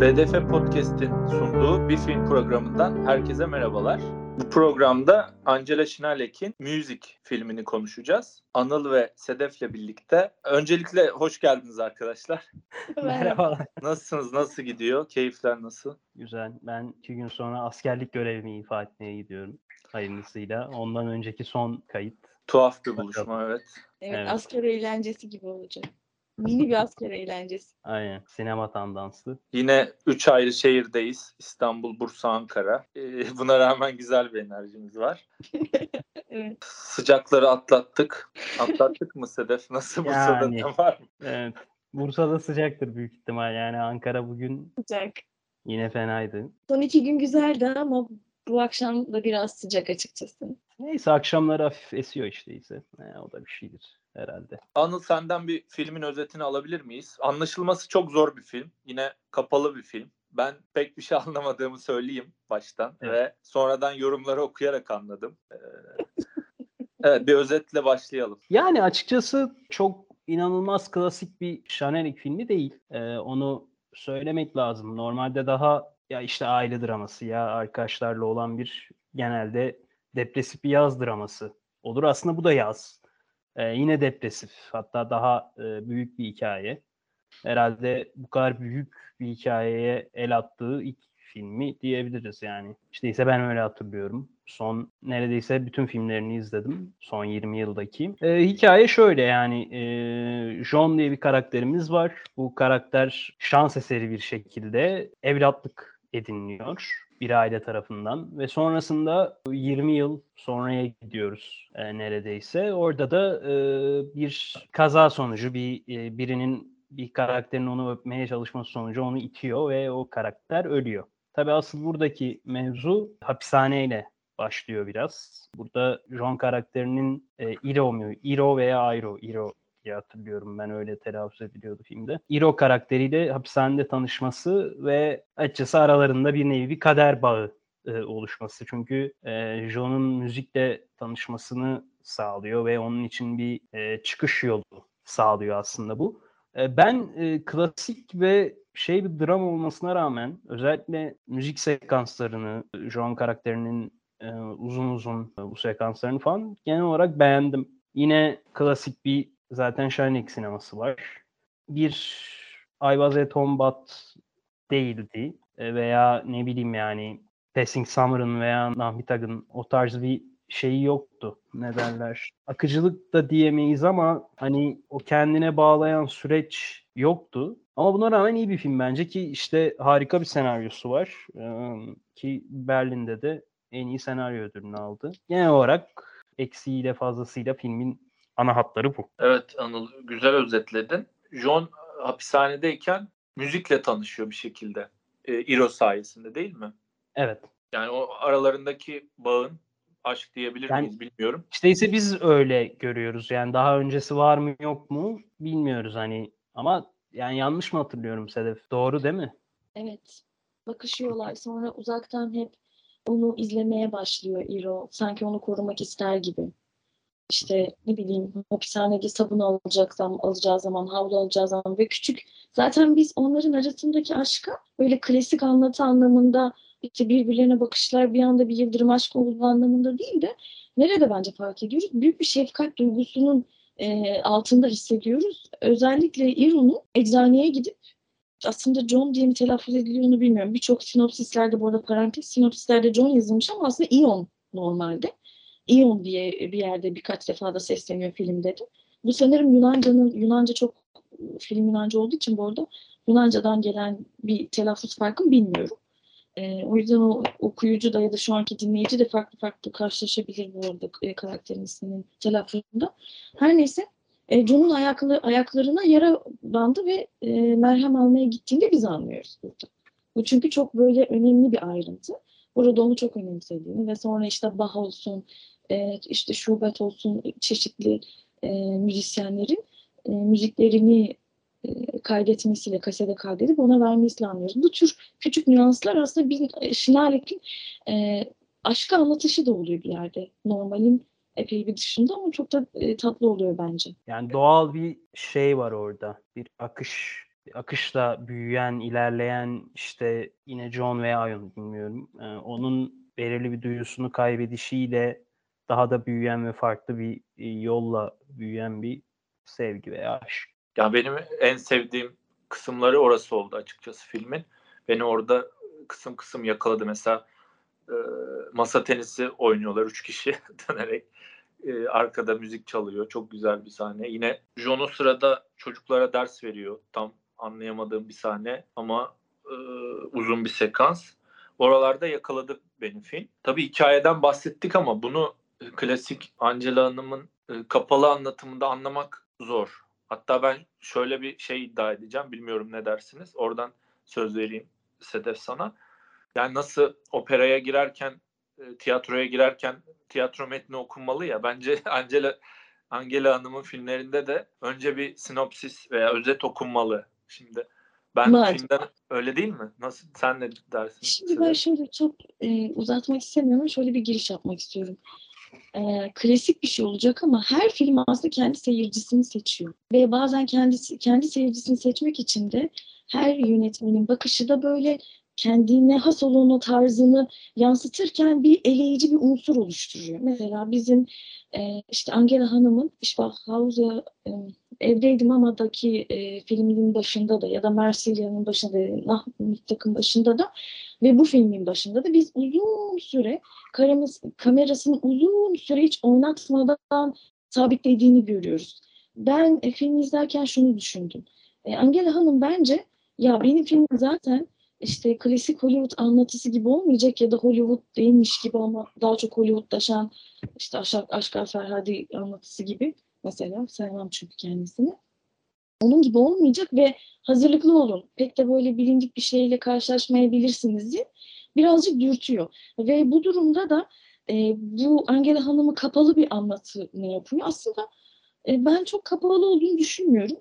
BDF Podcast'in sunduğu bir film programından herkese merhabalar. Bu programda Angela Şinalek'in Music filmini konuşacağız. Anıl ve Sedef'le birlikte. Öncelikle hoş geldiniz arkadaşlar. Merhabalar. Nasılsınız? Nasıl gidiyor? Keyifler nasıl? Güzel. Ben iki gün sonra askerlik görevimi ifa etmeye gidiyorum. Hayırlısıyla. Ondan önceki son kayıt. Tuhaf bir buluşma evet. Evet, Evet. asker eğlencesi gibi olacak. Mini bir asker eğlencesi. Aynen. Sinema tandanslı. Yine üç ayrı şehirdeyiz. İstanbul, Bursa, Ankara. Ee, buna rağmen güzel bir enerjimiz var. Evet. Sıcakları atlattık. Atlattık mı Sedef? Nasıl Bursa'da Yani. ne var mı? Evet. Bursa'da sıcaktır büyük ihtimal. Yani Ankara bugün Sıcak. yine fenaydı. Son iki gün güzeldi ama bu akşam da biraz sıcak açıkçası. Neyse akşamları hafif esiyor işte ise. Ee, o da bir şeydir herhalde. Anıl senden bir filmin özetini alabilir miyiz? Anlaşılması çok zor bir film. Yine kapalı bir film. Ben pek bir şey anlamadığımı söyleyeyim baştan Evet. ve sonradan yorumları okuyarak anladım. Ee, evet bir özetle başlayalım. Yani açıkçası çok inanılmaz klasik bir Şanelik filmi değil. Ee, onu söylemek lazım. Normalde daha ya işte aile draması ya arkadaşlarla olan bir genelde depresif bir yaz draması olur. Aslında bu da yaz. Ee, yine depresif. Hatta daha e, büyük bir hikaye. Herhalde bu kadar büyük bir hikayeye el attığı ilk filmi diyebiliriz yani. İşte ise ben öyle hatırlıyorum. Son neredeyse bütün filmlerini izledim. Son 20 yıldaki. Ee, hikaye şöyle yani e, John diye bir karakterimiz var. Bu karakter şans eseri bir şekilde evlatlık ediniliyor bir aile tarafından ve sonrasında 20 yıl sonraya gidiyoruz e, neredeyse. Orada da e, bir kaza sonucu bir e, birinin bir karakterin onu öpmeye çalışması sonucu onu itiyor ve o karakter ölüyor. Tabii asıl buradaki mevzu hapishaneyle başlıyor biraz. Burada John karakterinin e, Iro mu? Iro veya Airo. Iro diye hatırlıyorum ben öyle telaffuz ediliyordu filmde. Iro karakteriyle hapishanede tanışması ve açıkçası aralarında bir nevi bir kader bağı e, oluşması. Çünkü e, John'un müzikle tanışmasını sağlıyor ve onun için bir e, çıkış yolu sağlıyor aslında bu. E, ben e, klasik ve şey bir dram olmasına rağmen özellikle müzik sekanslarını, John karakterinin e, uzun uzun e, bu sekanslarını falan genel olarak beğendim. Yine klasik bir zaten Shining sineması var. Bir I Was at Home But değildi E, veya ne bileyim yani Passing Summer'ın veya Nahmitag'ın o tarz bir şeyi yoktu. Ne derler? Akıcılık da diyemeyiz ama hani o kendine bağlayan süreç yoktu. Ama buna rağmen iyi bir film bence ki işte harika bir senaryosu var. Ee, ki Berlin'de de en iyi senaryo ödülünü aldı. Genel olarak eksiğiyle fazlasıyla filmin ana hatları bu. Evet Anıl güzel özetledin. John hapishanedeyken müzikle tanışıyor bir şekilde. Ee, Iro sayesinde değil mi? Evet. Yani o aralarındaki bağın aşk diyebilir Yani- miyiz bilmiyorum. İşte ise biz öyle görüyoruz. Yani daha öncesi var mı yok mu bilmiyoruz hani. Ama yani yanlış mı hatırlıyorum Sedef? Doğru değil mi? Evet. Bakışıyorlar. Sonra uzaktan hep onu izlemeye başlıyor Iro. Sanki onu korumak ister gibi. İşte ne bileyim hapishanede sabun alacaksam alacağı zaman havlu alacağı zaman ve küçük zaten biz onların arasındaki aşka böyle klasik anlatı anlamında işte birbirlerine bakışlar bir anda bir yıldırım aşk olduğu anlamında değil de nerede bence fark ediyoruz? Büyük bir şefkat duygusunun e, altında hissediyoruz. Özellikle Iro'nun eczaneye gidip aslında John diye mi telaffuz ediliyor onu bilmiyorum. Birçok sinopsislerde bu arada parantez sinopsislerde John yazılmış ama aslında Ion normalde. Ion diye bir yerde birkaç defa da sesleniyor filmde de. Bu sanırım Yunanca'nın Yunanca çok film Yunanca olduğu için bu arada Yunanca'dan gelen bir telaffuz farkı mı bilmiyorum. Ee, o yüzden o okuyucu da ya da şu anki dinleyici de farklı farklı karşılaşabilir bu arada e, karakterin isminin telaffuzunda. Her neyse e, John'un ayaklı, ayaklarına yara bandı ve e, merhem almaya gittiğinde biz anlıyoruz burada. Bu çünkü çok böyle önemli bir ayrıntı. Burada onu çok önemsediğini ve sonra işte Bach olsun, e, işte Schubert olsun çeşitli e, müzisyenlerin e, müziklerini e, kaydetmesiyle, kasede kaydedip ona vermesiyle anlıyoruz. Bu tür küçük nüanslar aslında bir Şinalek'in e, aşkı anlatışı da oluyor bir yerde. Normalin epey bir dışında ama çok da e, tatlı oluyor bence. Yani doğal bir şey var orada. Bir akış akışla büyüyen, ilerleyen işte yine John veya Ion bilmiyorum. Ee, onun belirli bir duyusunu kaybedişiyle daha da büyüyen ve farklı bir e, yolla büyüyen bir sevgi veya aşk. Ya benim en sevdiğim kısımları orası oldu açıkçası filmin. Beni orada kısım kısım yakaladı. Mesela e, masa tenisi oynuyorlar üç kişi dönerek. E, arkada müzik çalıyor. Çok güzel bir sahne. Yine John o sırada çocuklara ders veriyor. Tam anlayamadığım bir sahne ama e, uzun bir sekans. Oralarda yakaladı beni film. Tabii hikayeden bahsettik ama bunu e, klasik Angela Hanım'ın e, kapalı anlatımında anlamak zor. Hatta ben şöyle bir şey iddia edeceğim. Bilmiyorum ne dersiniz. Oradan söz vereyim Sedef sana. Yani nasıl operaya girerken, e, tiyatroya girerken tiyatro metni okunmalı ya. Bence Angela Angela Hanım'ın filmlerinde de önce bir sinopsis veya özet okunmalı. Şimdi ben Maalesef. öyle değil mi? Nasıl sen ne dersin? Şimdi Sedef? ben şöyle çok e, uzatmak istemiyorum. Şöyle bir giriş yapmak istiyorum. E, klasik bir şey olacak ama her film aslında kendi seyircisini seçiyor. Ve bazen kendisi kendi seyircisini seçmek için de her yönetmenin bakışı da böyle kendine has olan o tarzını yansıtırken bir eleyici bir unsur oluşturuyor. Mesela bizim e, işte Angela Hanım'ın Havza e, Evdeydim Ama'daki e, filmin başında da ya da Marsilya'nın başında da Nah Müttak'ın başında da ve bu filmin başında da biz uzun süre kameras, kamerasını uzun süre hiç oynatmadan sabitlediğini görüyoruz. Ben e, filmi izlerken şunu düşündüm. E, Angela Hanım bence ya benim filmim zaten işte klasik Hollywood anlatısı gibi olmayacak ya da Hollywood değilmiş gibi ama daha çok Hollywoodlaşan işte Aşk, Aşkar Ferhadi anlatısı gibi mesela sevmem çünkü kendisini. Onun gibi olmayacak ve hazırlıklı olun. Pek de böyle bilindik bir şeyle karşılaşmayabilirsiniz diye birazcık dürtüyor. Ve bu durumda da e, bu Angela Hanım'ı kapalı bir anlatını yapıyor. Aslında e, ben çok kapalı olduğunu düşünmüyorum.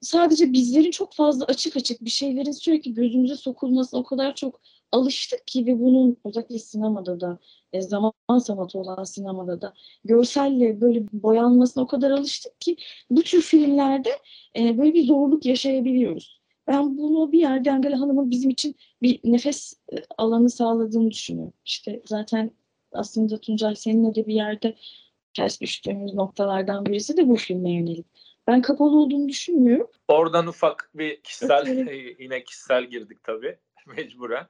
Sadece bizlerin çok fazla açık açık bir şeylerin sürekli gözümüze sokulmasına o kadar çok alıştık ve bunun özellikle sinemada da e, zaman sanatı olan sinemada da görselle böyle boyanmasına o kadar alıştık ki bu tür filmlerde e, böyle bir zorluk yaşayabiliyoruz. Ben bunu bir yerde Angela Hanım'ın bizim için bir nefes e, alanı sağladığını düşünüyorum. İşte zaten aslında Tuncay seninle de bir yerde ters düştüğümüz noktalardan birisi de bu filme yönelik. Ben kapalı olduğunu düşünmüyorum. Oradan ufak bir kişisel yine kişisel girdik tabii mecburen.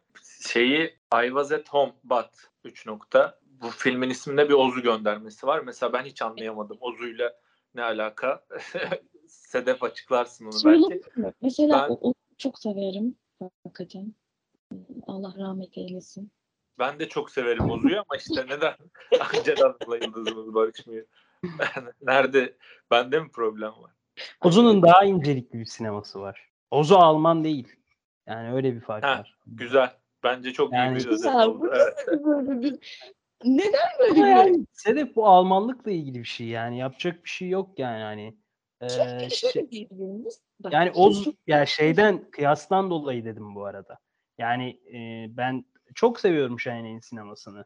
Şeyi I was at home but 3 nokta. Bu filmin isminde bir Ozu göndermesi var. Mesela ben hiç anlayamadım. Ozu'yla ne alaka? Sedef açıklarsın onu belki. Mesela Ben- o, o çok severim hakikaten. Allah rahmet eylesin. Ben de çok severim Ozu'yu ama işte neden Angela Hanım'la yıldızımız barışmıyor? Nerede? Bende mi problem var? Ozu'nun daha incelikli bir sineması var. Ozu Alman değil. Yani öyle bir fark Ha, var. Güzel. Bence çok Yani- iyi bir özet oldu. Bu Evet. nasıl böyle bir... Neden böyle yani Sedef bu Almanlıkla ilgili bir şey yani yapacak bir şey yok yani hani. Ee, şey-. Bak, yani çok- yani şeyden kıyastan dolayı dedim bu arada. Yani e, ben çok seviyorum Shine'in sinemasını.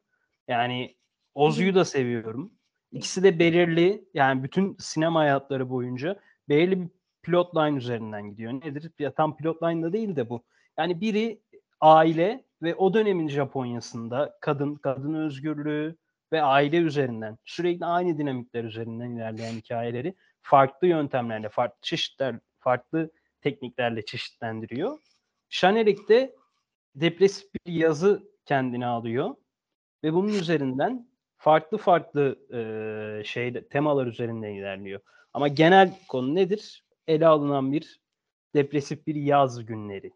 Yani Oz'u da seviyorum. İkisi de belirli yani bütün sinema hayatları boyunca belirli bir plotline üzerinden gidiyor. Nedir? Ya tam plotline da değil de bu. Yani biri aile ve o dönemin Japonya'sında kadın, kadın özgürlüğü ve aile üzerinden sürekli aynı dinamikler üzerinden ilerleyen hikayeleri farklı yöntemlerle, farklı çeşitler, farklı tekniklerle çeşitlendiriyor. Şanelik de depresif bir yazı kendine alıyor ve bunun üzerinden farklı farklı e, şey temalar üzerinden ilerliyor. Ama genel konu nedir? Ele alınan bir depresif bir yaz günleri.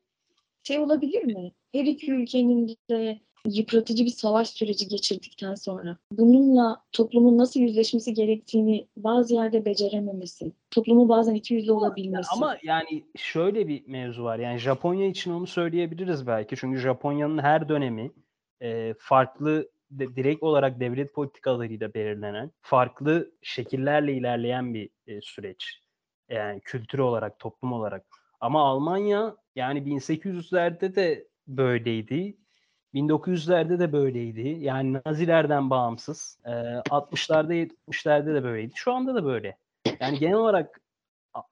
şey olabilir mi? Her iki ülkenin de yıpratıcı bir savaş süreci geçirdikten sonra bununla toplumun nasıl yüzleşmesi gerektiğini bazı yerde becerememesi, toplumun bazen iki yüzlü olabilmesi. Ama yani şöyle bir mevzu var. Yani Japonya için onu söyleyebiliriz belki. Çünkü Japonya'nın her dönemi e, farklı de- direkt olarak devlet politikalarıyla belirlenen, farklı şekillerle ilerleyen bir e, süreç. Yani kültür olarak, toplum olarak. Ama Almanya yani 1800'lerde de böyleydi. 1900'lerde de böyleydi. Yani Nazilerden bağımsız. E, 60'larda 70'lerde de böyleydi. Şu anda da böyle. Yani genel olarak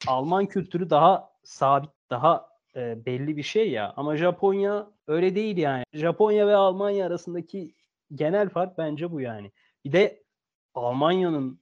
Alman kültürü daha sabit, daha e, belli bir şey ya. Ama Japonya öyle değil yani. Japonya ve Almanya arasındaki genel fark bence bu yani. Bir de Almanya'nın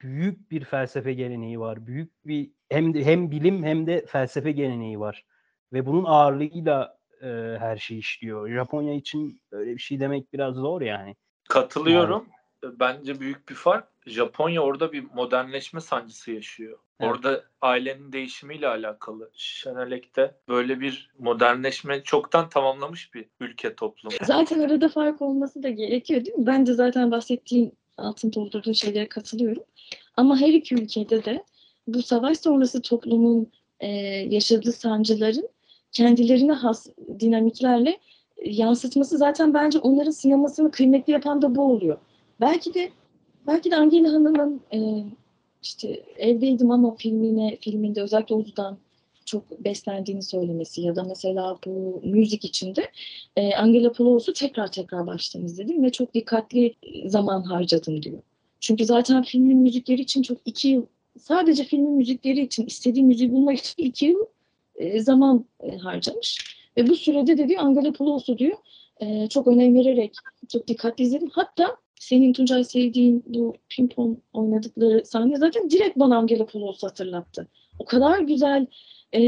büyük bir felsefe geleneği var. Büyük bir hem de, hem bilim hem de felsefe geleneği var. Ve bunun ağırlığıyla e, her şey işliyor. Japonya için öyle bir şey demek biraz zor yani. Katılıyorum. Bence büyük bir fark. Japonya orada bir modernleşme sancısı yaşıyor. Evet. Orada ailenin değişimiyle alakalı. Şenelek'te böyle bir modernleşme çoktan tamamlamış bir ülke toplum. Zaten arada fark olması da gerekiyor değil mi? Ben de zaten bahsettiğin altın doldurduğun şeylere katılıyorum. Ama her iki ülkede de bu savaş sonrası toplumun e, yaşadığı sancıların kendilerine has dinamiklerle e, yansıtması zaten bence onların sinemasını kıymetli yapan da bu oluyor. Belki de belki de Angela Hanım'ın e, işte evdeydim ama filmine filminde özellikle Oğuz'dan çok beslendiğini söylemesi ya da mesela bu müzik içinde e, Angela Polous'u tekrar tekrar baştan izledim ve çok dikkatli zaman harcadım diyor. Çünkü zaten filmin müzikleri için çok iki yıl sadece filmin müzikleri için istediği müziği bulmak için iki yıl e, zaman e, harcamış. Ve bu sürede de diyor Angela Polous'u diyor e, çok önem vererek çok dikkatli izledim. Hatta senin Tuncay sevdiğin bu pimpon oynadıkları sahne zaten direkt bana Angela Polous'u hatırlattı. O kadar güzel e,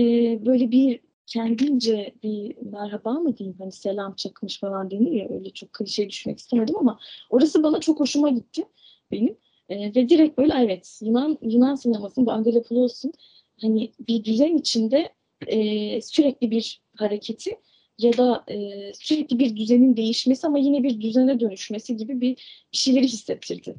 böyle bir kendince bir merhaba mı diyeyim hani selam çakmış falan denir ya öyle çok klişe düşmek istemedim ama orası bana çok hoşuma gitti benim. E, ve direkt böyle evet Yunan Yunan sinemasının bu Angela Polous'un hani bir düzen içinde e, sürekli bir hareketi ya da e, sürekli bir düzenin değişmesi ama yine bir düzene dönüşmesi gibi bir, bir şeyleri hissettirdi.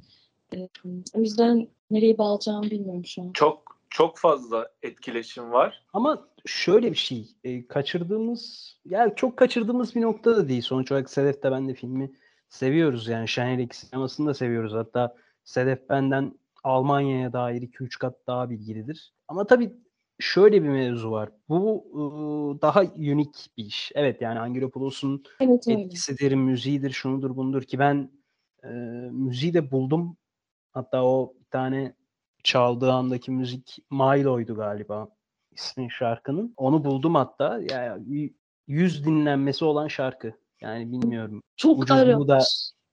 E, o yüzden nereye bağlayacağımı bilmiyorum şu an. Çok çok fazla etkileşim var. Ama şöyle bir şey, e, kaçırdığımız, yani çok kaçırdığımız bir nokta da değil. Sonuç olarak Sedef de ben de filmi seviyoruz yani Şenelik sinemasını da seviyoruz. Hatta Sedef benden Almanya'ya dair 2-3 kat daha bilgilidir. Ama tabii şöyle bir mevzu var. Bu ıı, daha unik bir iş. Evet yani Angelopoulos'un Evet öyle. etkisidir, müziğidir, şunudur bundur ki ben e, müziği de buldum. Hatta o bir tane çaldığı andaki müzik Milo'ydu galiba ismi şarkının. Onu buldum hatta. Yani y- 100 dinlenmesi olan şarkı. Yani bilmiyorum. Çok ucuzluğu da-.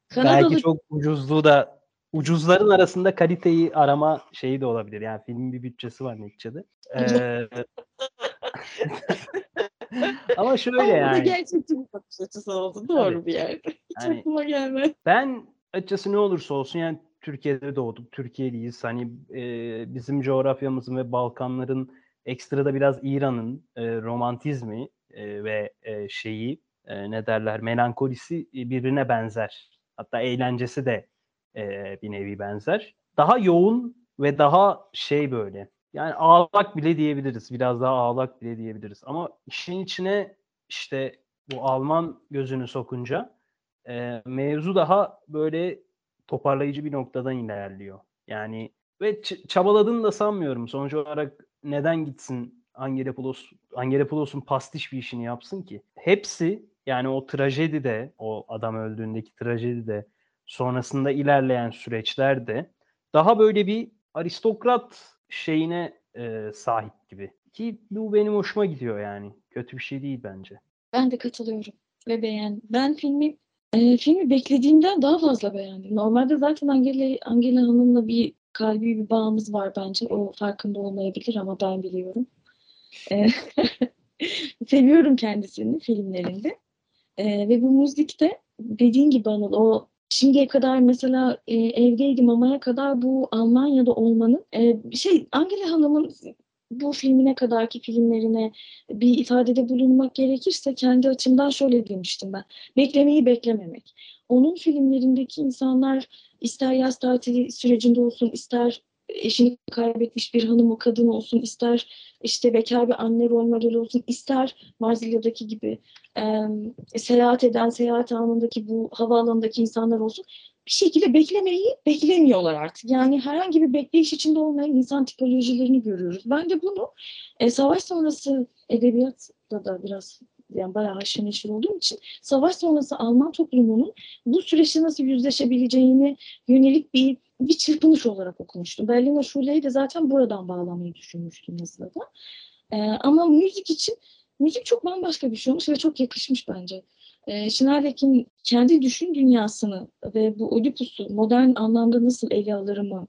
Kanadalı Belki çok ucuzluğu da ucuzların arasında kaliteyi arama şeyi de olabilir. Yani filmin bir bütçesi var neticede. Ee, ama şöyle Ama bu yani. gerçekçi bir bakış açısı oldu. Doğru Tabii. bir yerde. Hiç Yani- aklıma gelmedi. Ben açıkçası ne olursa olsun yani Türkiye'de doğduk, Türkiye'liyiz. Hani e, bizim coğrafyamızın ve Balkanların ekstra da biraz İran'ın e, romantizmi e, ve e, şeyi e, ne derler melankolisi birbirine benzer. Hatta eğlencesi de e, bir nevi benzer. Daha yoğun ve daha şey böyle yani ağlak bile diyebiliriz. Biraz daha ağlak bile diyebiliriz. Ama işin içine işte bu Alman gözünü sokunca e, mevzu daha böyle toparlayıcı bir noktadan ilerliyor. Yani ve ç- çabaladığını da sanmıyorum. Sonuç olarak neden gitsin Angelopoulos, Angelopoulos'un pastiş bir işini yapsın ki? Hepsi yani o trajedi de, o adam öldüğündeki trajedi de, sonrasında ilerleyen süreçler de daha böyle bir aristokrat şeyine e, sahip gibi. Ki bu benim hoşuma gidiyor yani. Kötü bir şey değil bence. Ben de katılıyorum ve beğendim. Ben filmi e, filmi beklediğimden daha fazla beğendim. Normalde zaten Angela, Angela Hanım'la bir kalbi bir bağımız var bence. O farkında olmayabilir ama ben biliyorum. E, seviyorum kendisini filmlerinde. E, ve bu müzikte dediğin gibi Anıl o şimdiye kadar mesela e, evdeydim mamaya kadar bu Almanya'da olmanın e, şey Angela Hanım'ın bu filmine kadarki filmlerine bir ifadede bulunmak gerekirse kendi açımdan şöyle demiştim ben. Beklemeyi beklememek. Onun filmlerindeki insanlar ister yaz tatili sürecinde olsun, ister eşini kaybetmiş bir hanım o kadın olsun, ister işte bekar bir anne rol modeli olsun, ister Marzilya'daki gibi e, seyahat eden, seyahat anındaki bu havaalanındaki insanlar olsun bir şekilde beklemeyi beklemiyorlar artık. Yani herhangi bir bekleyiş içinde olmayan insan tipolojilerini görüyoruz. Ben de bunu e, savaş sonrası edebiyatla da biraz yani bayağı haşır neşir olduğum için savaş sonrası Alman toplumunun bu süreçte nasıl yüzleşebileceğini yönelik bir bir çırpınış olarak okumuştum. Berliner Schule'yi de zaten buradan bağlamayı düşünmüştüm yazıda da. E, ama müzik için müzik çok bambaşka bir şey olmuş ve çok yakışmış bence. E, Schneider'in kendi düşün dünyasını ve bu Oedipus'u modern anlamda nasıl ele alırımı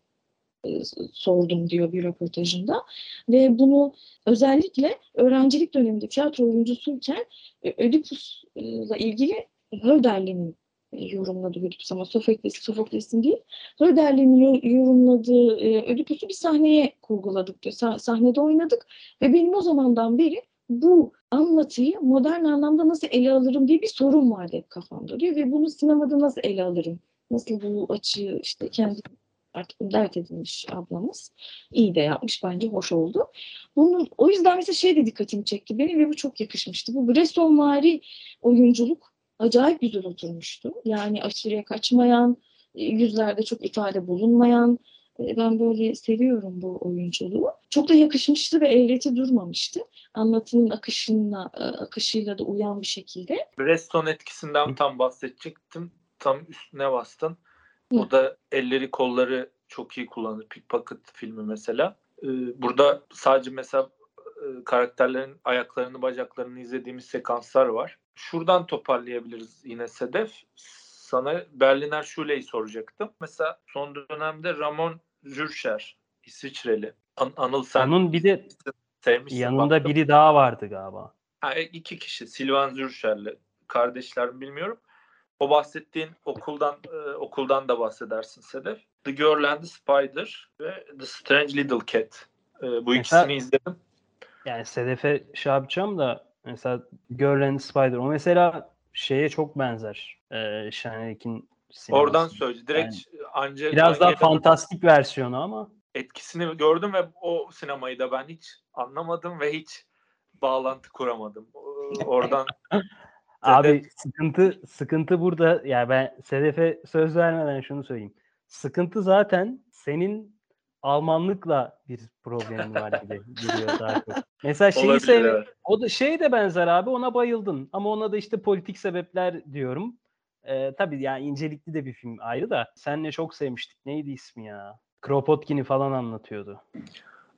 e, sordum diyor bir röportajında. Ve bunu özellikle öğrencilik döneminde tiyatro oyuncusuyken e, Oedipus'la ilgili Hölderlin'in e, yorumladığı Oedipus ama Sofokles, Sofokles'in değil. Hölderlin'in yo- yorumladığı e, Oedipus'u bir sahneye kurguladık diyor. Sa- sahnede oynadık ve benim o zamandan beri bu anlatıyı modern anlamda nasıl ele alırım diye bir sorun vardı hep kafamda diyor ve bunu sinemada nasıl ele alırım? Nasıl bu açıyı işte kendi artık dert edinmiş ablamız. İyi de yapmış bence hoş oldu. Bunun o yüzden mesela şey de dikkatimi çekti benim ve bu çok yakışmıştı. Bu Bressonvari oyunculuk acayip güzel oturmuştu. Yani aşırıya kaçmayan, e, yüzlerde çok ifade bulunmayan. E, Ben böyle seviyorum bu oyunculuğu. Çok da yakışmıştı ve eğreti durmamıştı. Anlatının akışına, e, akışıyla da uyan bir şekilde. Reston etkisinden tam bahsedecektim. Tam üstüne bastın. O da elleri kolları çok iyi kullanır. Pickpocket filmi mesela. Ee, burada sadece mesela e, karakterlerin ayaklarını bacaklarını izlediğimiz sekanslar var. Şuradan toparlayabiliriz yine Sedef. Sana Berliner Schule'yi soracaktım. Mesela son dönemde Ramon Jürşer İsviçreli. An- Anıl sen Onun bir de sevmişsin. yanında baktım. biri daha vardı galiba. Ha, e, iki kişi Silvan Zürşer'le kardeşler mi bilmiyorum. O bahsettiğin okuldan e, okuldan da bahsedersin Sedef. The Girl and the Spider ve The Strange Little Cat. E, bu Mesela- ikisini izledim. Yani Sedef'e şey yapacağım da mesela Girl and Spider o mesela şeye çok benzer. Ee, Şenerik'in sineması. Oradan söyle. Direkt Angel Biraz daha Angela fantastik versiyonu ama etkisini gördüm ve o sinemayı da ben hiç anlamadım ve hiç bağlantı kuramadım. Oradan Abi sıkıntı sıkıntı burada. Ya ben Sedef'e söz vermeden şunu söyleyeyim. Sıkıntı zaten senin Almanlıkla bir problemin var gibi geliyor çok. Mesela şeyi olabilir. sev evet. o da şey de benzer abi ona bayıldın ama ona da işte politik sebepler diyorum. Ee, tabii yani incelikli de bir film ayrı da senle çok sevmiştik. Neydi ismi ya? Kropotkin'i falan anlatıyordu.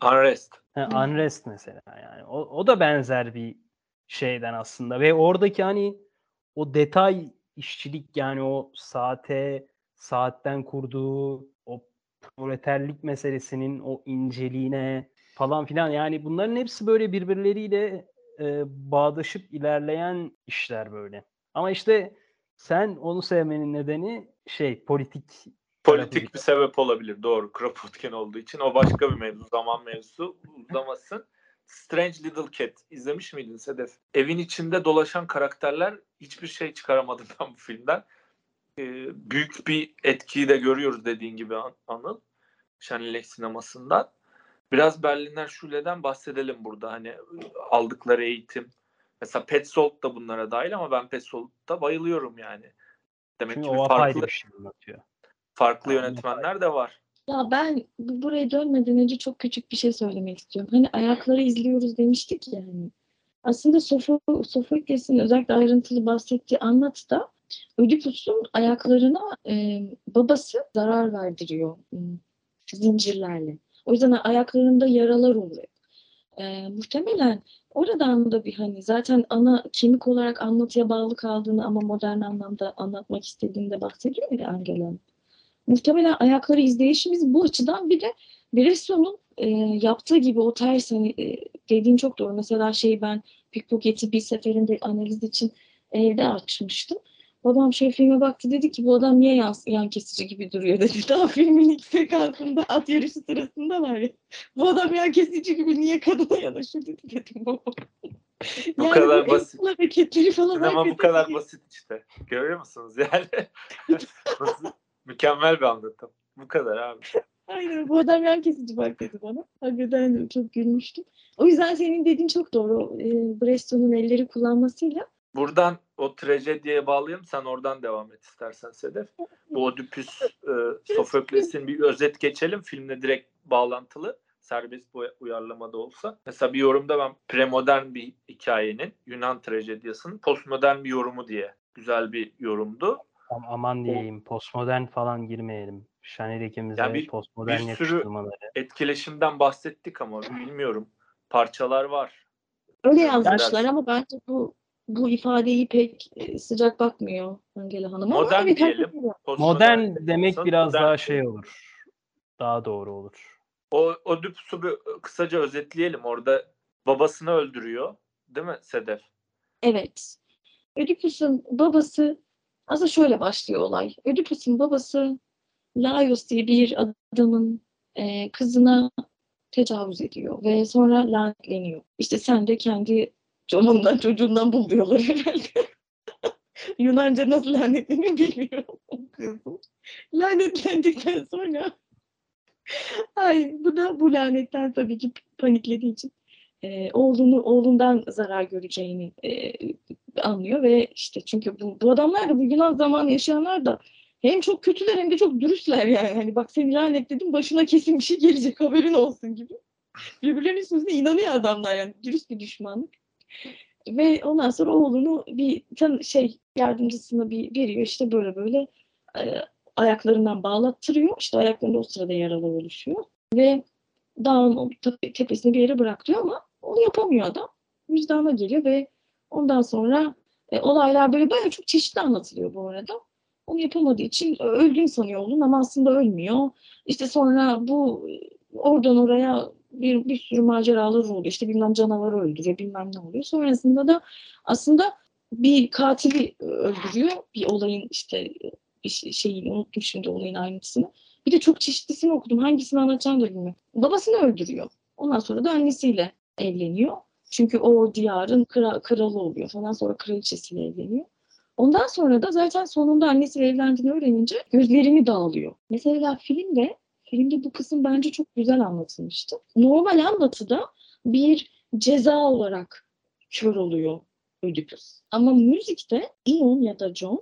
Unrest. Ha, Unrest mesela yani. O, o da benzer bir şeyden aslında ve oradaki hani o detay işçilik yani o saate saatten kurduğu o proleterlik meselesinin o inceliğine falan filan yani bunların hepsi böyle birbirleriyle e, bağdaşıp ilerleyen işler böyle. Ama işte sen onu sevmenin nedeni şey politik Politik bir sebep olabilir. Doğru. Kropotkin olduğu için. O başka bir mevzu. Zaman mevzusu. Uzamasın. Strange Little Cat. izlemiş miydin Sedef? Evin içinde dolaşan karakterler hiçbir şey çıkaramadım ben bu filmden. Ee, büyük bir etkiyi de görüyoruz dediğin gibi An- Anıl. Şenlek sinemasından. Biraz Berliner Schule'den bahsedelim burada. Hani aldıkları eğitim. Mesela Petzold da bunlara dahil ama ben Petzold'a bayılıyorum yani. Demek çünkü ki o farklı, bir şey anlatıyor. farklı Aynen. yönetmenler de var. Ya ben bu- buraya dönmeden önce çok küçük bir şey söylemek istiyorum. Hani ayakları izliyoruz demiştik ya hani. Aslında Sofo- Sofokles'in özellikle ayrıntılı bahsettiği anlatıda Ödipus'un ayaklarına e, babası zarar verdiriyor m, zincirlerle. O yüzden ayaklarında yaralar oluyor. E, muhtemelen oradan da bir hani zaten ana kemik olarak anlatıya bağlı kaldığını ama modern anlamda anlatmak istediğini de bahsediyor ya Angela. Muhtemelen ayakları izleyişimiz bu açıdan bir de Bresson'un e, yaptığı gibi o ters hani e, dediğin çok doğru. Mesela şey ben Pickpocket'i bir seferinde analiz için evde açmıştım. Babam şey filme baktı dedi ki bu adam niye yan, yan kesici gibi duruyor dedi. Daha filmin ilk sekansında at yarışı sırasında var ya. Bu adam yan kesici gibi niye kadına yanaşıyor dedi dedim baba. Bu kadar el basit. hareketleri falan Sinema bu kadar iyi. basit işte. Görüyor musunuz yani? Mükemmel bir anlatım. Bu kadar abi. Aynen bu adam yan kesici bak dedi bana. Hakikaten çok gülmüştüm. O yüzden senin dediğin çok doğru. E, Breston'un elleri kullanmasıyla Buradan o trajediye bağlayayım. Sen oradan devam et istersen Sedef. Bu Oedipus e, Sofokles'in bir özet geçelim. Filmle direkt bağlantılı. Serbest bu uyarlamada olsa. Mesela bir yorumda ben premodern bir hikayenin Yunan trajedyasının postmodern bir yorumu diye güzel bir yorumdu. Am- aman diyeyim postmodern falan girmeyelim. Şaner ikimize Yani bir- postmodern bir sürü-. Etkileşimden bahsettik ama bilmiyorum. Parçalar var. Öyle yazmışlar ama bence bu bu ifadeyi pek e, sıcak bakmıyor Angela Hanım. Ama Modern diyelim. hakikaten. Modern demek olsa biraz modern daha şey. şey olur. Daha doğru olur. O, o bir kısaca özetleyelim. Orada babasını öldürüyor. Değil mi Sedef? Evet. Ödipus'un babası aslında şöyle başlıyor olay. Ödipus'un babası Laios diye bir adamın e, kızına tecavüz ediyor ve sonra lanetleniyor. İşte sen de kendi canından çocuğundan bul diyorlar herhalde. Yunanca nasıl lanetleniyor bilmiyorum. Kızım. Lanetlendikten sonra ay bu da bu lanetten tabii ki paniklediği için e, oğlunu oğlundan zarar göreceğini e, anlıyor ve işte çünkü bu, bu adamlar da bu Yunan zamanı yaşayanlar da hem çok kötüler hem de çok dürüstler yani. Hani bak seni lanetledim başına kesin bir şey gelecek haberin olsun gibi. Birbirlerinin sözüne inanıyor adamlar yani. Dürüst bir düşmanlık. Ve ondan sonra oğlunu bir tan şey yardımcısına bir veriyor işte böyle böyle e, ayaklarından bağlattırıyor. İşte ayaklarında o sırada yaralar oluşuyor. Ve dağın o tepe- tepesine bir yere bıraktırıyor ama onu yapamıyor adam. Vicdana geliyor ve ondan sonra e, olaylar böyle bayağı çok çeşitli anlatılıyor bu arada. Onu yapamadığı için öldüğünü sanıyor oğlun ama aslında ölmüyor. İşte sonra bu e, oradan oraya bir, bir sürü maceralar oluyor. İşte bilmem canavarı öldürüyor, bilmem ne oluyor. Sonrasında da aslında bir katili öldürüyor. Bir olayın işte bir şey- şeyini unuttum şimdi olayın ayrıntısını. Bir de çok çeşitlisini okudum. Hangisini anlatacağım da bilmiyorum. Babasını öldürüyor. Ondan sonra da annesiyle evleniyor. Çünkü o diyarın kra- kralı oluyor falan. Sonra kraliçesiyle evleniyor. Ondan sonra da zaten sonunda annesiyle evlendiğini öğrenince gözlerini dağılıyor. Mesela filmde, filmde bu kısım bence çok güzel anlatılmıştı. Normal anlatıda bir ceza olarak kör oluyor Ödipus. Ama müzikte Ion ya da John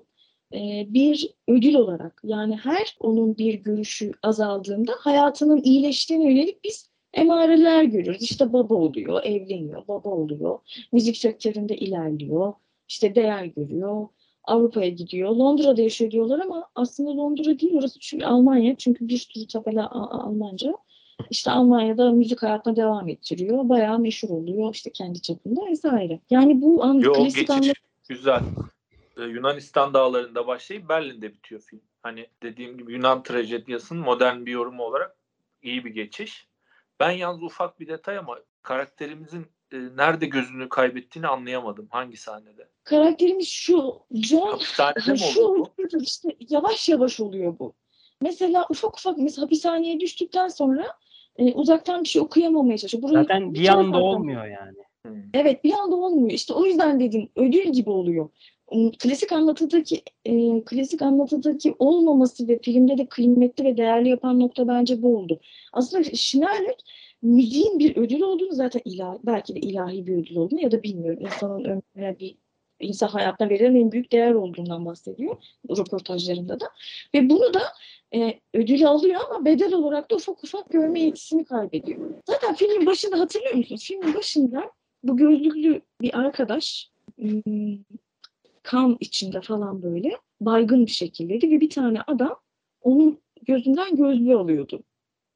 e, bir ödül olarak yani her onun bir görüşü azaldığında hayatının iyileştiğine yönelik biz emareler görüyoruz. İşte baba oluyor, evleniyor, baba oluyor, müzik sektöründe ilerliyor, işte değer görüyor, Avrupa'ya gidiyor, Londra'da yaşıyor diyorlar ama aslında Londra değil orası çünkü Almanya çünkü bir sürü tabela Almanca. İşte Almanya'da müzik hayatına devam ettiriyor. Bayağı meşhur oluyor işte kendi çapında vesaire. Yani bu an, Yo, klasik anlatı güzel. Ee, Yunanistan dağlarında başlayıp Berlin'de bitiyor film. Hani dediğim gibi Yunan trajedyasının modern bir yorumu olarak iyi bir geçiş. Ben yalnız ufak bir detay ama karakterimizin e, nerede gözünü kaybettiğini anlayamadım. Hangi sahnede? karakterimiz şu. John Hapishanede Ha, mi şu işte yavaş yavaş oluyor bu. Mesela ufak ufak mesela hapishaneye düştükten sonra e, uzaktan bir şey okuyamamaya çalışıyor. Burayı Zaten bir anda zaten- olmuyor yani. Hmm. Evet bir anda olmuyor. İşte o yüzden dedim ödül gibi oluyor. Um, Klasik anlatıdaki e, klasik anlatıdaki olmaması ve filmde de kıymetli ve değerli yapan nokta bence bu oldu. Aslında Schneider müziğin bir ödül olduğunu zaten ilahi, belki de ilahi bir ödül olduğunu ya da bilmiyorum. İnsanın ömrüne bir insan hayatına verilen en büyük değer olduğundan bahsediyor röportajlarında da. Ve bunu da e, ödülü alıyor ama bedel olarak da ufak ufak görme yetisini kaybediyor. Zaten filmin başında hatırlıyor musunuz? Filmin başında bu gözlüklü bir arkadaş kan içinde falan böyle baygın bir şekildeydi ve bir tane adam onun gözünden gözlüğü alıyordu.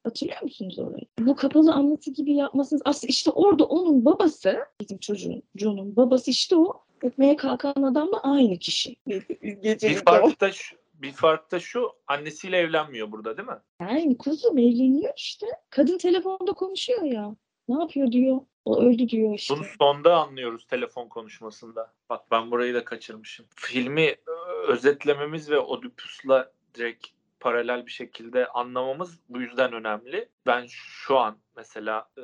Hatırlıyor musunuz orayı? Bu kapalı anlatı gibi yapmasınız. Aslında işte orada onun babası, bizim çocuğun, John'un babası işte o öpmeye kalkan adamla aynı kişi. Bir fark da şu, bir fark da şu annesiyle evlenmiyor burada değil mi? Yani kuzum evleniyor işte. Kadın telefonda konuşuyor ya. Ne yapıyor diyor. O öldü diyor işte. Bunu sonda anlıyoruz telefon konuşmasında. Bak ben burayı da kaçırmışım. Filmi özetlememiz ve Oedipus'la direkt paralel bir şekilde anlamamız bu yüzden önemli. Ben şu an mesela e,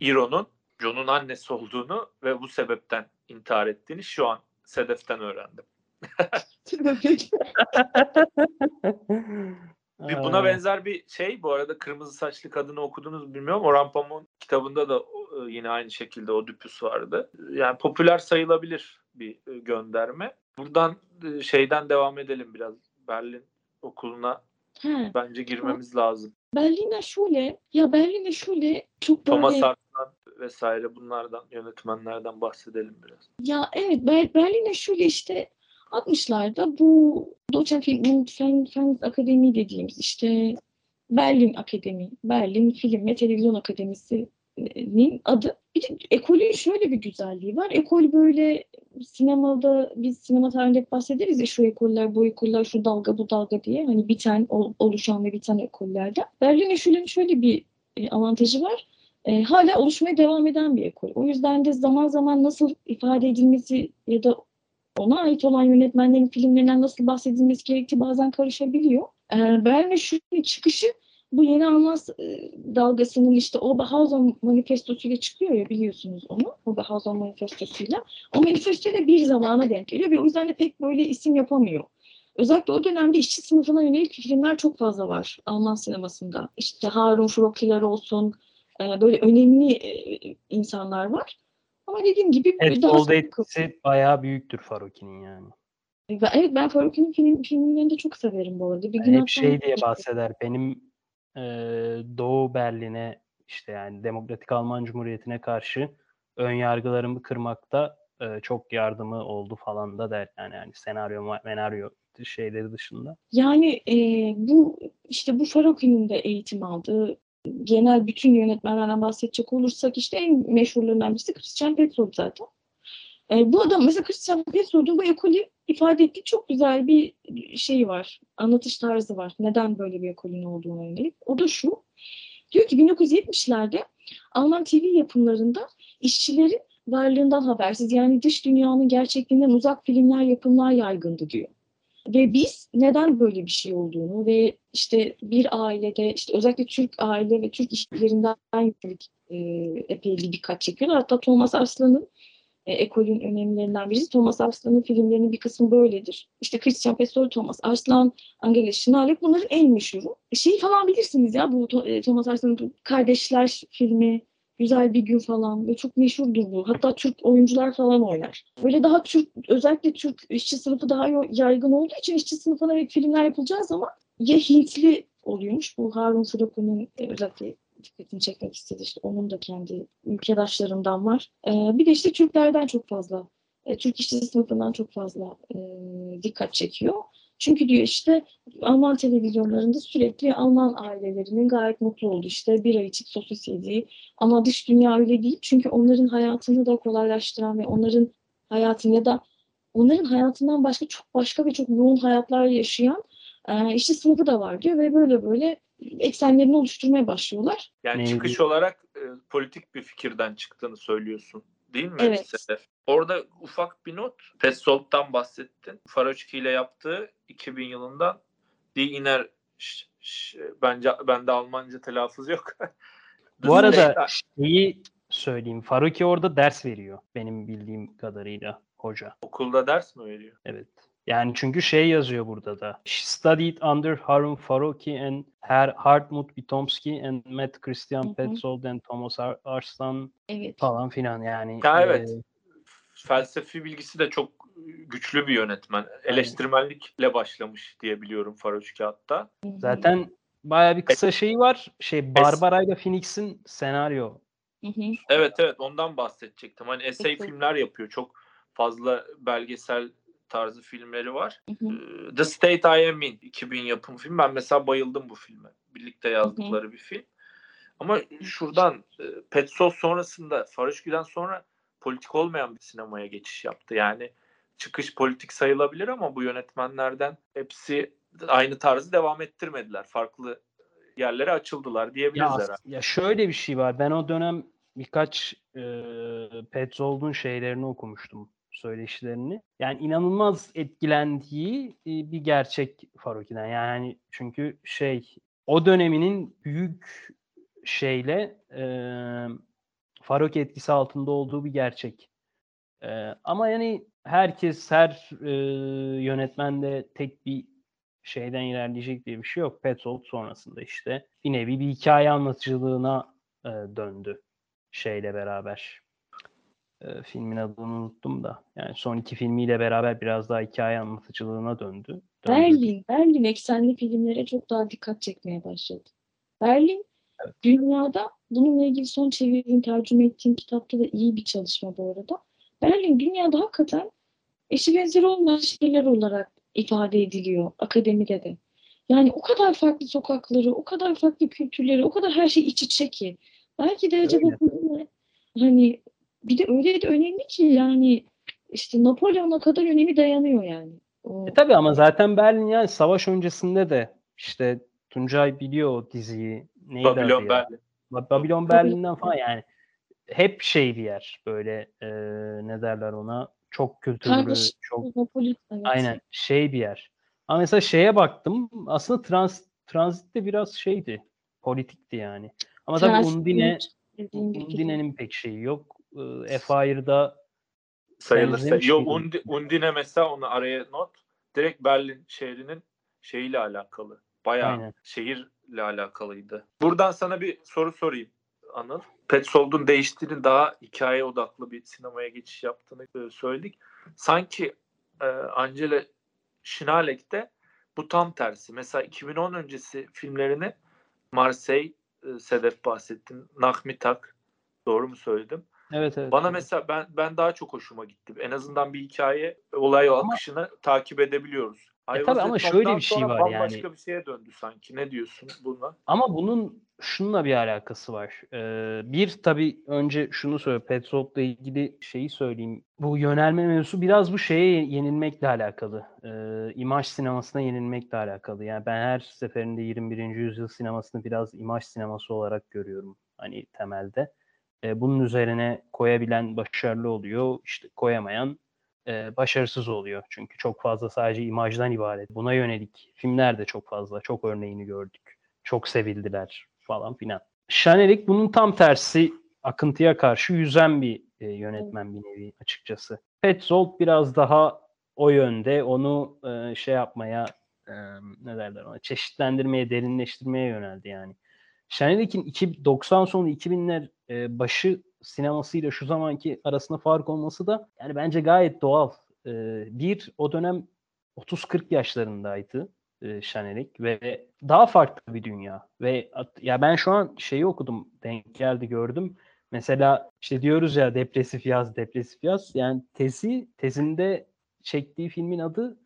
Iro'nun John'un annesi olduğunu ve bu sebepten intihar ettiğini şu an Sedef'ten öğrendim. Bir buna benzer bir şey bu arada Kırmızı Saçlı Kadını okudunuz bilmiyorum. Orhan Pamuk'un kitabında da e, yine aynı şekilde Oedipus vardı. Yani popüler sayılabilir bir e, gönderme. Buradan e, şeyden devam edelim biraz. Berlin okuluna He, bence girmemiz lazım. Berliner Schule. Ya Berliner Schule çok böyle... Thomas Hartman vesaire bunlardan yönetmenlerden bahsedelim biraz. Ya evet Ber Berlin'e şöyle işte 60'larda bu Deutsche Film Fen, Akademi dediğimiz işte Berlin Akademi, Berlin Film ve Televizyon Akademisi'nin adı Bir de ekolün şöyle bir güzelliği var. Ekol böyle sinemada biz sinema tarihinde bahsederiz ya şu ekoller, bu ekoller, şu dalga, bu dalga diye. Hani biten, ol- oluşan ve biten ekollerden. Berlin Eşu'nun şöyle bir e, avantajı var. E, hala oluşmaya devam eden bir ekol. O yüzden de zaman zaman nasıl ifade edilmesi ya da ona ait olan yönetmenlerin filmlerinden nasıl bahsedilmesi gerektiği bazen karışabiliyor. E, Berlin Eşu'nun çıkışı bu yeni Alman e, dalgasının işte Oberhausen manifestosuyla çıkıyor ya biliyorsunuz onu. Oberhausen manifestosuyla. O manifestoyla bir zamana denk geliyor ve o yüzden de pek böyle isim yapamıyor. Özellikle o dönemde işçi sınıfına yönelik filmler çok fazla var Alman sinemasında. İşte Harun Frocki'ler olsun, e, böyle önemli e, insanlar var. Ama dediğim gibi Petzold'da etkisi bayağı büyüktür Faroki'nin yani. Evet ben Faruk'un film, filmlerini de çok severim bu arada. Bir Yani gün hep hatta- şey diye bahseder. Benim e, Doğu Berlin'e işte yani Demokratik Alman Cumhuriyeti'ne karşı ön yargılarımı kırmakta e, çok yardımı oldu falan da der. Yani, yani senaryo, senaryo şeyleri dışında. Yani e, bu işte bu Farok'un da eğitim aldığı genel bütün yönetmenlerden bahsedecek olursak işte en meşhurlarından birisi Christian Petzold zaten. E, bu adam mesela Christian Petzold'un bu ekolü ifade ettiği çok güzel bir şey var. Anlatış tarzı var. Neden böyle bir ekolün olduğunu yönelik. O da şu. Diyor ki 1970'lerde Alman TV yapımlarında işçilerin varlığından habersiz yani dış dünyanın gerçekliğinden uzak filmler yapımlar yaygındı diyor. Ve biz neden böyle bir şey olduğunu ve işte bir ailede işte özellikle Türk aile ve Türk işçilerinden yönelik e, epey bir dikkat çekiyorlar. Hatta Thomas Arslan'ın e, ekolün önemlilerinden birisi. Thomas Arslan'ın filmlerinin bir kısmı böyledir. İşte Christian Petzold, Thomas Arslan, Angela Schinalek bunların en meşhuru. E, Şeyi falan bilirsiniz ya bu e, Thomas Arslan'ın Kardeşler filmi, Güzel Bir Gün falan ve çok meşhurdur bu. Hatta Türk oyuncular falan oynar. Böyle daha Türk, özellikle Türk işçi sınıfı daha yaygın olduğu için işçi sınıfına evet filmler yapılacağı zaman ya Hintli oluyormuş. Bu Harun Furuk'un e, özellikle dikkatini çekmek istedi. İşte onun da kendi ülkedaşlarından var. Ee, bir de işte Türklerden çok fazla, e, Türk işçi sınıfından çok fazla e, dikkat çekiyor. Çünkü diyor işte Alman televizyonlarında sürekli Alman ailelerinin gayet mutlu olduğu işte bir ay içip sosis yediği ama dış dünya öyle değil. Çünkü onların hayatını da kolaylaştıran ve onların hayatını ya da onların hayatından başka çok başka ve çok yoğun hayatlar yaşayan e, işçi sınıfı da var diyor ve böyle böyle eksenlerini oluşturmaya başlıyorlar. Yani Neydi? çıkış olarak e, politik bir fikirden çıktığını söylüyorsun. Değil mi Evet. Sedef? Orada ufak bir not. Petzold'dan bahsettin. Faraçki ile yaptığı 2000 yılından Die Inner Ş- Ş- bence bende Almanca telaffuz yok. Bu arada şeyi söyleyeyim. Faruki orada ders veriyor benim bildiğim kadarıyla hoca. okulda ders mi veriyor? Evet. Yani çünkü şey yazıyor burada da. She studied under Harun Faruki and Her Hartmut Bitomski and met Christian. Petzold and Thomas Ar- Arslan Evet. falan filan yani. Ya evet. e, Felsefi bilgisi de çok güçlü bir yönetmen. Eleştirmenlikle başlamış diye biliyorum Faraçki hatta. Zaten baya bir kısa şeyi var. Şey Barbara ile Phoenix'in senaryo. Evet evet ondan bahsedecektim. Hani essay filmler yapıyor. Çok fazla belgesel tarzı filmleri var. Hı hı. Ee, The State I Am In 2000 yapım film. Ben mesela bayıldım bu filme. Birlikte yazdıkları bir film. Ama şuradan e, Petzold sonrasında Farışki'den sonra politik olmayan bir sinemaya geçiş yaptı. Yani çıkış politik sayılabilir ama bu yönetmenlerden hepsi aynı tarzı devam ettirmediler. Farklı yerlere açıldılar Ya, diyebiliriz as- herhalde. ya şöyle bir şey var. Ben o dönem birkaç e, Petzold'un şeylerini okumuştum. Söyleşilerini. Yani inanılmaz etkilendiği e, bir gerçek Faruki'den. Yani çünkü şey o döneminin büyük şeyle e, Faruki etkisi altında olduğu bir gerçek. E, ama yani herkes, her e, yönetmen de tek bir şeyden ilerleyecek diye bir şey yok. Petzold sonrasında işte bir nevi bir hikaye anlatıcılığına e, döndü şeyle beraber. E, filmin adını unuttum da. Yani son iki filmiyle beraber biraz daha hikaye anlatıcılığına döndü. döndü. Berlin, Berlin eksenli filmlere çok daha dikkat çekmeye başladı. Berlin dünyada bununla ilgili son çevirdiğim, tercüme ettiğim kitapta da iyi bir çalışma bu arada. Berlin dünyada hakikaten eşi benzeri olmayan şeyler olarak ifade ediliyor akademide de. Yani o kadar farklı sokakları, o kadar farklı kültürleri, o kadar her şey iç içe ki. Belki de acaba Öyle. hani bir de öyle de önemli ki yani işte Napolyon'a kadar önemi dayanıyor yani. O, E tabii ama zaten Berlin yani savaş öncesinde de işte Tuncay biliyor o diziyi. Neydi adı Babylon? Berlin. Ba- Babylon Berlin'den falan yani hep şey bir yer böyle e, ne derler ona çok kültürlü Kardeş- çok Napoli evet. aynen şey bir yer. Ama mesela şeye baktım aslında trans transit de biraz şeydi politikti yani. Ama tabii Undine. Undine'nin pek şeyi yok. E, Fire'da sayılırsa. Yo? Undi, Undine mesela onu araya not. Direkt Berlin şehrinin şeyiyle alakalı. Bayağı Aynen. şehirle alakalıydı. Buradan sana bir soru sorayım Anıl. Petzold'un değiştiğini daha hikaye odaklı bir sinemaya geçiş yaptığını e, söyledik. Sanki e, Angela Schinalek'te bu tam tersi. Mesela 2010 öncesi filmlerini Marseille, e, Sedef bahsettin, Nakmitak, doğru mu söyledim? Evet evet. Bana mesela ben ben daha çok hoşuma gitti. En azından bir hikaye olay akışını takip edebiliyoruz. E tabii ama şöyle bir şey var bambaşka yani. bir şeye döndü sanki. Ne diyorsun buna? Ama bunun şununla bir alakası var. Ee, bir tabii önce şunu söyle Petzold'la ilgili şeyi söyleyeyim. Bu yönelme mevzusu biraz bu şeye yenilmekle alakalı. Ee, imaj sinemasına yenilmekle alakalı. Yani ben her seferinde 21. yüzyıl sinemasını biraz imaj sineması olarak görüyorum. Hani temelde. Ee, bunun üzerine koyabilen başarılı oluyor. İşte koyamayan e, başarısız oluyor. Çünkü çok fazla sadece imajdan ibaret. Buna yönelik filmler de çok fazla. Çok örneğini gördük. Çok sevildiler falan filan. Şanelik bunun tam tersi akıntıya karşı yüzen bir e, yönetmen bir nevi açıkçası. Petzold biraz daha o yönde onu e, şey yapmaya e, ne derler ona çeşitlendirmeye, derinleştirmeye yöneldi yani. Şenelik'in iki- 90 sonu 2000'ler e, başı sinemasıyla şu zamanki arasında fark olması da yani bence gayet doğal. E, bir o dönem 30-40 yaşlarındaydı e, Şenelik ve daha farklı bir dünya ve ya ben şu an şeyi okudum denk geldi gördüm. Mesela işte diyoruz ya depresif yaz depresif yaz yani tezi tezinde çektiği filmin adı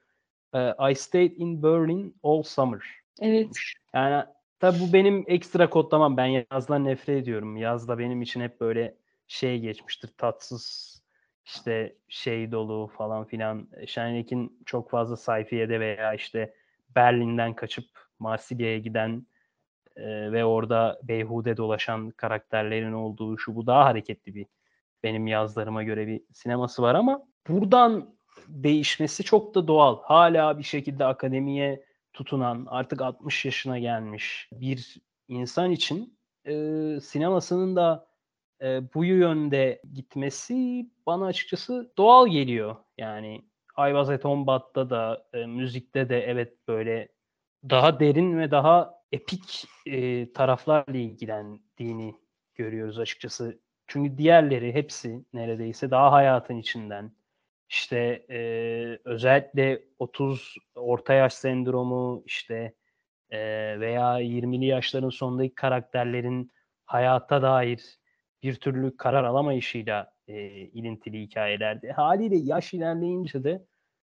e, I Stayed in Berlin All Summer. Evet. Yani tabi bu benim ekstra kodlamam. Ben yazdan nefret ediyorum. Yazda benim için hep böyle şey geçmiştir. Tatsız işte şey dolu falan filan. Şenlik'in çok fazla sayfiyede veya işte Berlin'den kaçıp Marsilya'ya giden e, ve orada beyhude dolaşan karakterlerin olduğu şu bu daha hareketli bir benim yazlarıma göre bir sineması var ama buradan değişmesi çok da doğal. Hala bir şekilde akademiye tutunan artık 60 yaşına gelmiş bir insan için e, sinemasının da e, bu yönde gitmesi bana açıkçası doğal geliyor. Yani I Was At Home Bad'da da e, müzikte de evet böyle daha derin ve daha epik e, taraflarla ilgilendiğini görüyoruz açıkçası. Çünkü diğerleri hepsi neredeyse daha hayatın içinden. İşte e, özellikle 30 orta yaş sendromu işte e, veya 20'li yaşların sonundaki karakterlerin hayata dair bir türlü karar alamayışıyla e, ilintili hikayelerdi. Haliyle yaş ilerleyince de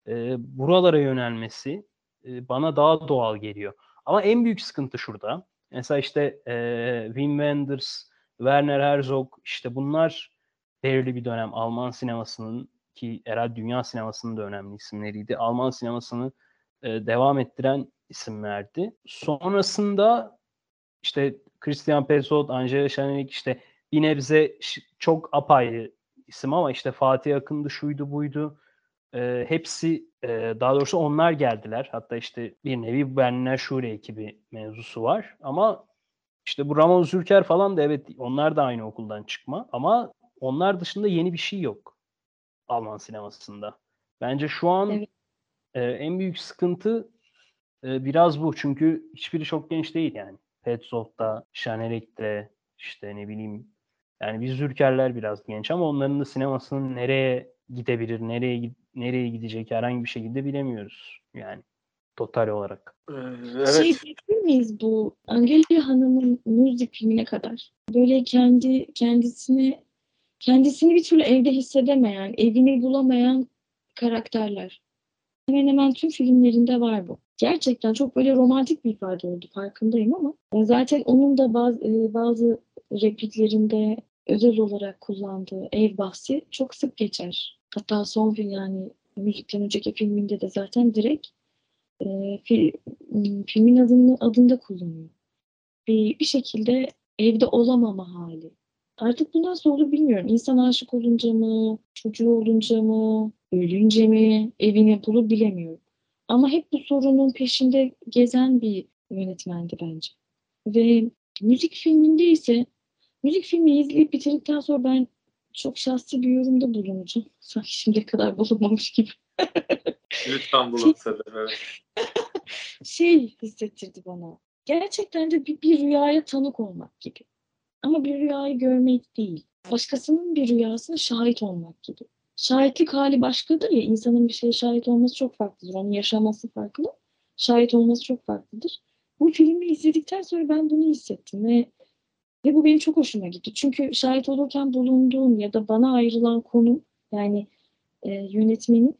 e, buralara yönelmesi e, bana daha doğal geliyor. Ama en büyük sıkıntı şurada. Mesela işte e, Wim Wenders, Werner Herzog işte bunlar belirli bir dönem Alman sinemasının ki herhalde dünya sinemasının da önemli isimleriydi. Alman sinemasını e, devam ettiren isimlerdi. Sonrasında işte Christian Petzold, Angela Schenlik işte bir nebze çok apayrı isim ama işte Fatih Akın'dı şuydu buydu. E, hepsi e, daha doğrusu onlar geldiler. Hatta işte bir nevi Berliner Şule ekibi mevzusu var. Ama işte bu Ramon Zülker falan da evet onlar da aynı okuldan çıkma. Ama onlar dışında yeni bir şey yok Alman sinemasında. Bence şu an Evet. e, en büyük sıkıntı e, biraz bu. Çünkü hiçbiri çok genç değil yani. Petzolt'ta, Şanelik'te işte ne bileyim yani biz Zülkerler biraz genç ama onların da sinemasının nereye gidebilir, nereye nereye gidecek herhangi bir şekilde bilemiyoruz yani total olarak. Ee, Şey evet. diyebilir miyiz bu Angelia Hanım'ın müzik filmine kadar? Böyle kendi kendisini kendisini bir türlü evde hissedemeyen, evini bulamayan karakterler. Hemen hemen tüm filmlerinde var bu. Gerçekten çok böyle romantik bir ifade oldu farkındayım ama zaten onun da bazı, e, bazı repliklerinde özel olarak kullandığı ev bahsi çok sık geçer. Hatta son film yani müzikten önceki filminde de zaten direkt e, fi- m, filmin adını adında kullanıyor. Bir, bir şekilde evde olamama hali. Artık bu nasıl olur bilmiyorum. İnsan aşık olunca mı, çocuğu olunca mı, ölünce mi evini bulur bilemiyorum. Ama hep bu sorunun peşinde gezen bir yönetmendi bence. Ve müzik filminde ise müzik filmi izleyip bitirdikten sonra ben çok şahsi bir yorumda bulunacağım. Sanki şimdiye kadar bulunmamış gibi. Lütfen bulun Sedef. Evet. Şey hissettirdi bana. Gerçekten de bir, bir rüyaya tanık olmak gibi. Ama bir rüyayı görmek değil. Başkasının bir rüyasına şahit olmak gibi. Şahitlik hali başkadır ya. insanın bir şeye şahit olması çok farklıdır. Onun yaşaması farklı. Şahit olması çok farklıdır. Bu filmi izledikten sonra ben bunu hissettim ve ve bu benim çok hoşuma gitti. Çünkü şahit olurken bulunduğum ya da bana ayrılan konu yani e, yönetmenin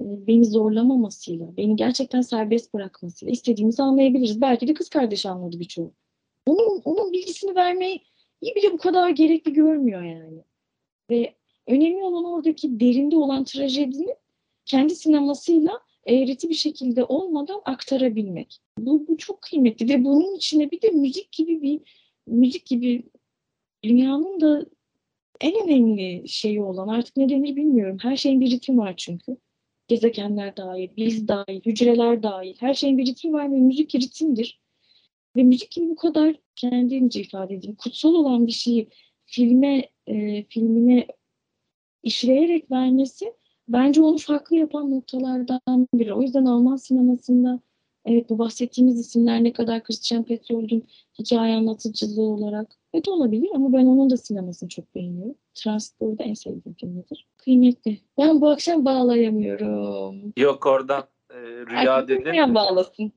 e, beni zorlamamasıyla, beni gerçekten serbest bırakmasıyla istediğimizi anlayabiliriz. Belki de kız kardeşi anladı birçoğu. Onun, onun bilgisini vermeyi iyi bile bu kadar gerekli görmüyor yani. Ve önemli olan oradaki derinde olan trajedini kendi sinemasıyla eğreti bir şekilde olmadan aktarabilmek. Bu, bu çok kıymetli ve bunun içine bir de müzik gibi bir müzik gibi dünyanın da en önemli şeyi olan artık ne denir bilmiyorum. Her şeyin bir ritmi var çünkü. Gezegenler dahil, biz dahil, hücreler dahil. Her şeyin bir ritmi var ve müzik ritimdir. Ve müzik gibi bu kadar kendimce ifade edeyim. Kutsal olan bir şeyi filme, e, filmine işleyerek vermesi bence onu farklı yapan noktalardan biri. O yüzden Alman sinemasında evet bu bahsettiğimiz isimler ne kadar Christian Petzold'un hikaye anlatıcılığı olarak evet olabilir ama ben onun da sinemasını çok beğeniyorum. Transport'da en sevdiğim filmidir. Kıymetli. Ben bu akşam bağlayamıyorum. Yok oradan e, rüya dedin. bilmeyen bağlasın.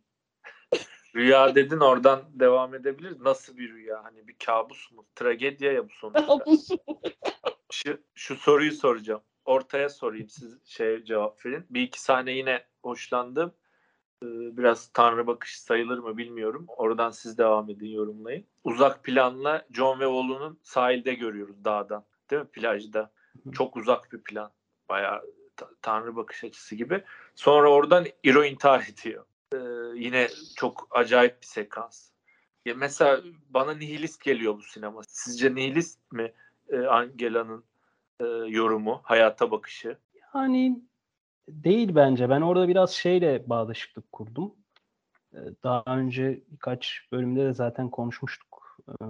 Rüya dedin oradan devam edebiliriz. Nasıl bir rüya? Hani bir kabus mu? Tragedya ya bu sonuçta. şu, şu soruyu soracağım. Ortaya sorayım siz şey cevap verin. Bir iki sahne yine hoşlandım. Ee, Biraz tanrı bakışı sayılır mı bilmiyorum. Oradan siz devam edin yorumlayın. Uzak planla John ve oğlunun sahilde görüyoruz dağdan. Değil mi? Plajda. Çok uzak bir plan. Bayağı ta- tanrı bakış açısı gibi. Sonra oradan Iro intihar ediyor. Ee, yine çok acayip bir sekans. Ya mesela bana nihilist geliyor bu sinema. Sizce nihilist mi e, Angela'nın e, yorumu, hayata bakışı? Yani değil bence. Ben orada biraz şeyle bağdaşıklık kurdum. Ee, Daha önce birkaç bölümde de zaten konuşmuştuk. Ee,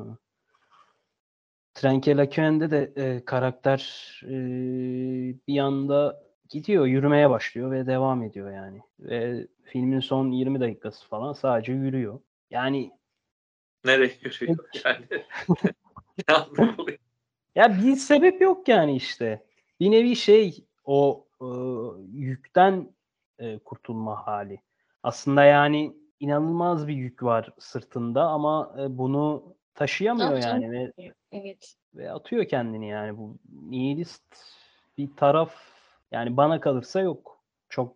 Trenke Laken'de de e, karakter e, bir anda gidiyor, yürümeye başlıyor ve devam ediyor yani. Ve filmin son 20 dakikası falan sadece yürüyor. Yani Nereye yürüyor yani? Ya bir sebep yok yani işte. Bir nevi şey o e, yükten e, kurtulma hali. Aslında yani inanılmaz bir yük var sırtında ama e, bunu taşıyamıyor yani ve, Evet. ve atıyor kendini yani bu nihilist bir taraf yani bana kalırsa yok. Çok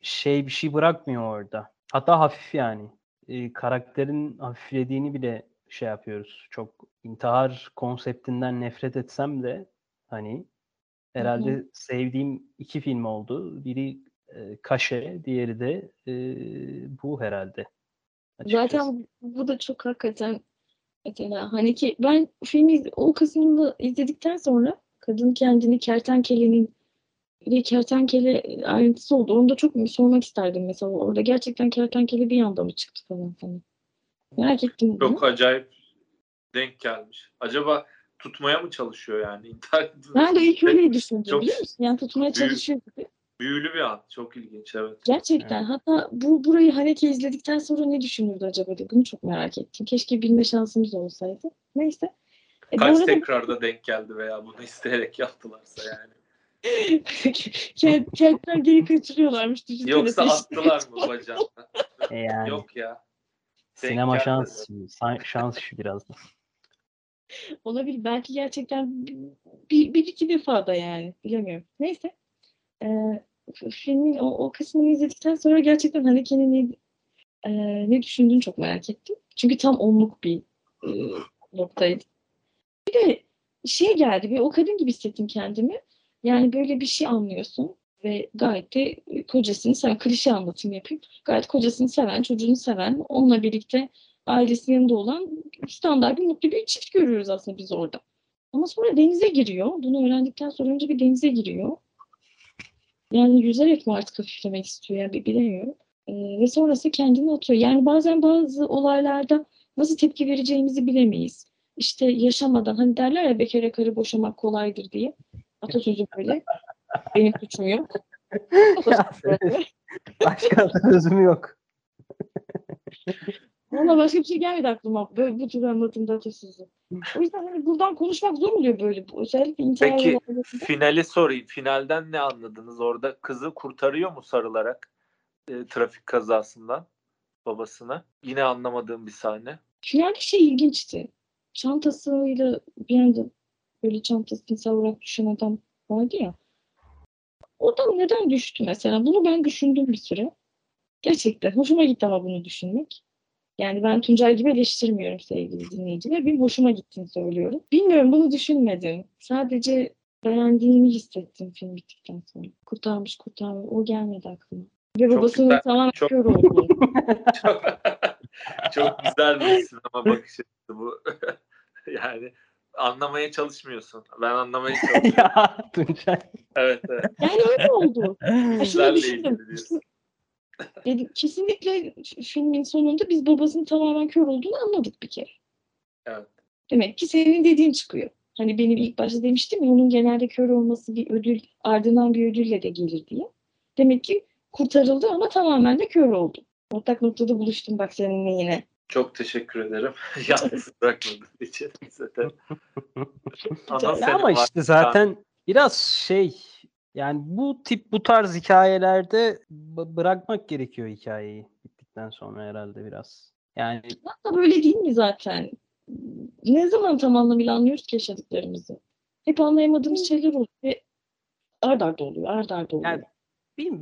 şey bir şey bırakmıyor orada. Hatta hafif yani. E, karakterin hafiflediğini bile şey yapıyoruz. Çok intihar konseptinden nefret etsem de hani herhalde sevdiğim iki film oldu. Biri e, Kaşe, diğeri de e, bu herhalde. açıkçası. Zaten bu da çok hakikaten mesela hani ki ben filmi o kısmını izledikten sonra kadın kendini kertenkelenin bir kertenkele ayrıntısı oldu. Onu da çok sormak isterdim mesela. Orada gerçekten kertenkele bir anda mı çıktı falan falan. Merak ettim bunu. Çok acayip denk gelmiş. Acaba tutmaya mı çalışıyor yani? İntihar. Ben de ilk öyle düşündüm Çok biliyor musun? Yani tutmaya büyük- çalışıyor gibi. Büyülü bir an. Çok ilginç evet. Gerçekten. Evet. Hatta bu burayı Haneke izledikten sonra ne düşünürdü acaba diye. Bunu çok merak ettim. Keşke bilme şansımız olsaydı. Neyse. E, Kaç arada tekrarda denk geldi veya bunu isteyerek yaptılarsa yani. Kent, kentler geri kaçırıyorlarmış. düşünsene. Yoksa attılar mı bacağına? E yani Yok ya. sinema şans şans işi biraz da. Olabilir. Belki gerçekten bir, bir, bir iki defa da yani. Bilemiyorum. Neyse. Ee, filmin o, o kısmını izledikten sonra gerçekten Haneke'nin ne, e, ne düşündüğünü çok merak ettim. Çünkü tam onluk bir e, noktaydı. Bir de şey geldi. Bir o kadın gibi hissettim kendimi. Yani böyle bir şey anlıyorsun ve gayet de kocasını seven, klişe anlatım yapayım. Gayet kocasını seven, çocuğunu seven, onunla birlikte ailesinin yanında olan standart bir mutlu bir çift görüyoruz aslında biz orada. Ama sonra denize giriyor. Bunu öğrendikten sonra önce bir denize giriyor. Yani yüzerek mi artık hafiflemek istiyor yani bilemiyorum. Ee, ve sonrası kendini atıyor. Yani bazen bazı olaylarda nasıl tepki vereceğimizi bilemeyiz. İşte yaşamadan hani derler ya bekara karı boşamak kolaydır diye. Atasözü böyle. Benim suçum yok. Başka sözüm yok. Valla başka bir şey gelmedi aklıma. Böyle bu tür anlatımda atasözü. O yüzden hani buradan konuşmak zor oluyor böyle. Özellikle intihar Peki finali sorayım. Finalden ne anladınız? Orada kızı kurtarıyor mu sarılarak e, trafik kazasından babasına? Yine anlamadığım bir sahne. Finalde şey ilginçti. Çantasıyla bir anda böyle çantasını savurarak düşen adam vardı ya. Oradan neden düştü mesela? Bunu ben düşündüm bir süre. Gerçekten hoşuma gitti ama bunu düşünmek. Yani ben Tuncay gibi eleştirmiyorum sevgili dinleyiciler. Benim hoşuma gittiğini söylüyorum. Bilmiyorum bunu düşünmedim. Sadece beğendiğimi hissettim film bittikten sonra. Kurtarmış kurtarmış. O gelmedi aklıma. Ve babasının güzel, tamamen çok- kör olduğu. Çok, çok güzel bir sinema bakış açısı bu. yani anlamaya çalışmıyorsun. Ben anlamaya çalışıyorum. ya Tuncay. evet, evet. Yani öyle oldu. Bizlerle düşündüm. ilgili diyorsun. Dedim, kesinlikle filmin sonunda biz babasının tamamen kör olduğunu anladık bir kere. Evet. Demek ki senin dediğin çıkıyor. Hani benim ilk başta demiştim ya onun genelde kör olması bir ödül ardından bir ödülle de gelir diye. Demek ki kurtarıldı ama tamamen de kör oldu. Ortak noktada buluştum bak seninle yine. Çok teşekkür ederim. Yalnız bırakmadığın için zaten. Ama işte zaten biraz şey yani bu tip bu tarz hikayelerde b- bırakmak gerekiyor hikayeyi bittikten sonra herhalde biraz. Yani Hatta böyle değil mi zaten? Ne zaman tam anlamıyla anlıyoruz ki yaşadıklarımızı? Hep anlayamadığımız şeyler oluyor ve ard arda oluyor, ard arda oluyor. Yani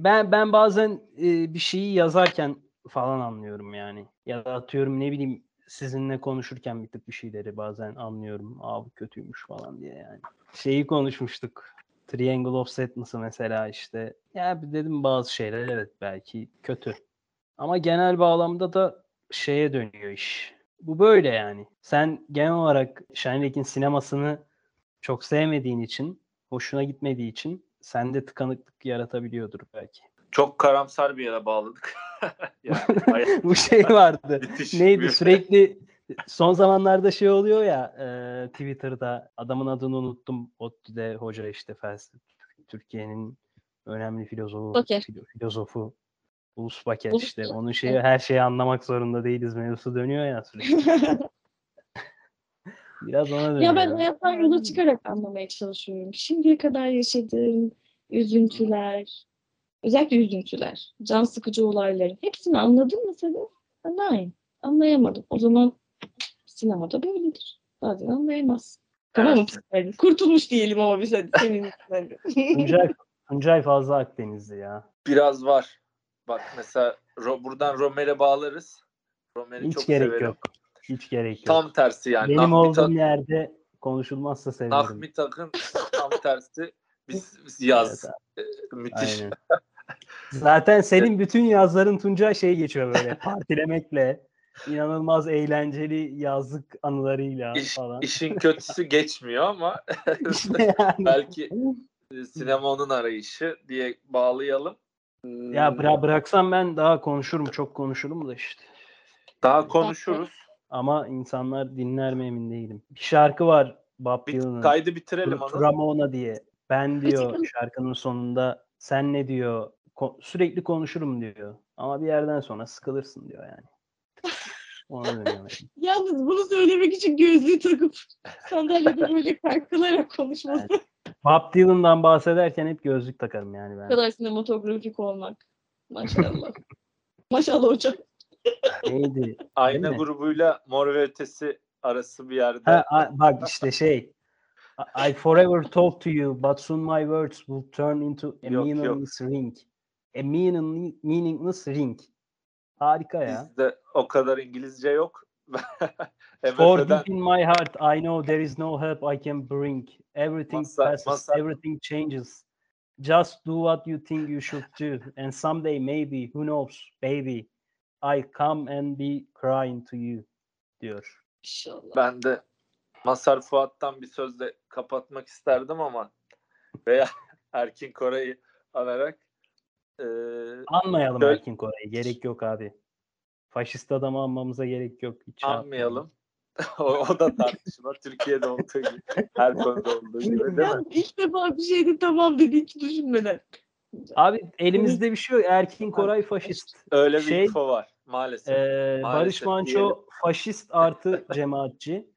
ben ben bazen e, bir şeyi yazarken falan anlıyorum yani. Ya da atıyorum ne bileyim sizinle konuşurken bir tık bir şeyleri bazen anlıyorum. Aa bu kötüymüş falan diye yani. Şeyi konuşmuştuk. Triangle of Sadness'ı mesela işte. Ya dedim bazı şeyler evet belki kötü. Ama genel bağlamda da şeye dönüyor iş. Bu böyle yani. Sen genel olarak Şenlik'in sinemasını çok sevmediğin için, hoşuna gitmediği için sende tıkanıklık yaratabiliyordur belki. Çok karamsar bir yere bağladık. yani Bu şey vardı. Neydi sürekli son zamanlarda şey oluyor ya e, Twitter'da adamın adını unuttum. ODTÜ'de hoca işte felsefe Türkiye'nin önemli filozofu filo- filozofu Ulus Baker Ulus işte onun şeyi her şeyi anlamak zorunda değiliz mevzusu dönüyor ya sürekli. Biraz ona dönüyor. ya ben hayattan yola çıkarak anlamaya çalışıyorum. Şimdiye kadar yaşadığım üzüntüler, özellikle üzüntüler, can sıkıcı olayların hepsini anladın mı sen? Hayır, anlayamadım. O zaman sinemada böyledir. Bazen anlayamaz. Tamam mı? psikolojik? Kurtulmuş diyelim ama biz hadi senin Tuncay, Tuncay fazla Akdenizli ya. Biraz var. Bak mesela Ro- buradan Romer'e bağlarız. Romer'i Hiç çok gerek severim. yok. Hiç gerek yok. Tam tersi yani. Benim Nahmi olduğum Tak- yerde konuşulmazsa sevinirim. Nahmi Tak'ın tam tersi. Biz, biz yaz. Evet, Ee, müthiş. Aynen. Zaten senin bütün yazların Tuncay şey geçiyor böyle partilemekle, inanılmaz eğlenceli yazlık anılarıyla İş, falan. işin kötüsü geçmiyor ama İşte yani. belki e, sinema onun arayışı diye bağlayalım. Hmm, Ya bıra- bıraksam ben daha konuşurum, çok konuşurum da işte. Daha konuşuruz. Ama insanlar dinler mi emin değilim. Bir şarkı var Bob Bir Dylan'ın. kaydı bitirelim. Ramona diye. Ben diyor şarkının sonunda sen ne diyor ko- sürekli konuşurum diyor. Ama bir yerden sonra sıkılırsın diyor yani. Ona dönüyor. Yalnız bunu söylemek için gözlüğü takıp sandalyede böyle kalkılarak konuşması. Bob Dylan'dan bahsederken hep gözlük takarım yani ben. kadar sinematografik olmak. Maşallah. Maşallah hocam. Neydi? Ayna mi? grubuyla Mor ve Ötesi arası bir yerde. Ha, a- bak işte şey. I forever talk to you, but soon my words will turn into a Yok, yok. meaningless ring. A meaning, meaningless ring. Harika ya. Bizde o kadar İngilizce yok. For deep in my heart, I know there is no help I can bring. Everything Mazhar- passes, Mazhar- everything changes. Just do what you think you should do. And someday, maybe, who knows, baby, I come and be crying to you, diyor. İnşallah. ben de Masar Fuat'tan bir sözle kapatmak isterdim ama veya Erkin Koray'ı anarak e, Anmayalım Şöyle- Erkin Koray'ı. Gerek yok abi. Faşist adamı anmamıza gerek yok. Hiç şey anmayalım. o, o da tartışma. Türkiye'de olduğu gibi. Her konuda olduğu gibi değil mi? İlk defa bir şeyde tamam dedi hiç düşünmeden. Abi elimizde bir şey yok. Erkin Koray faşist. Öyle bir Şey- info var maalesef. Ee, Barış Maalesef Manço diyelim. faşist artı cemaatçi.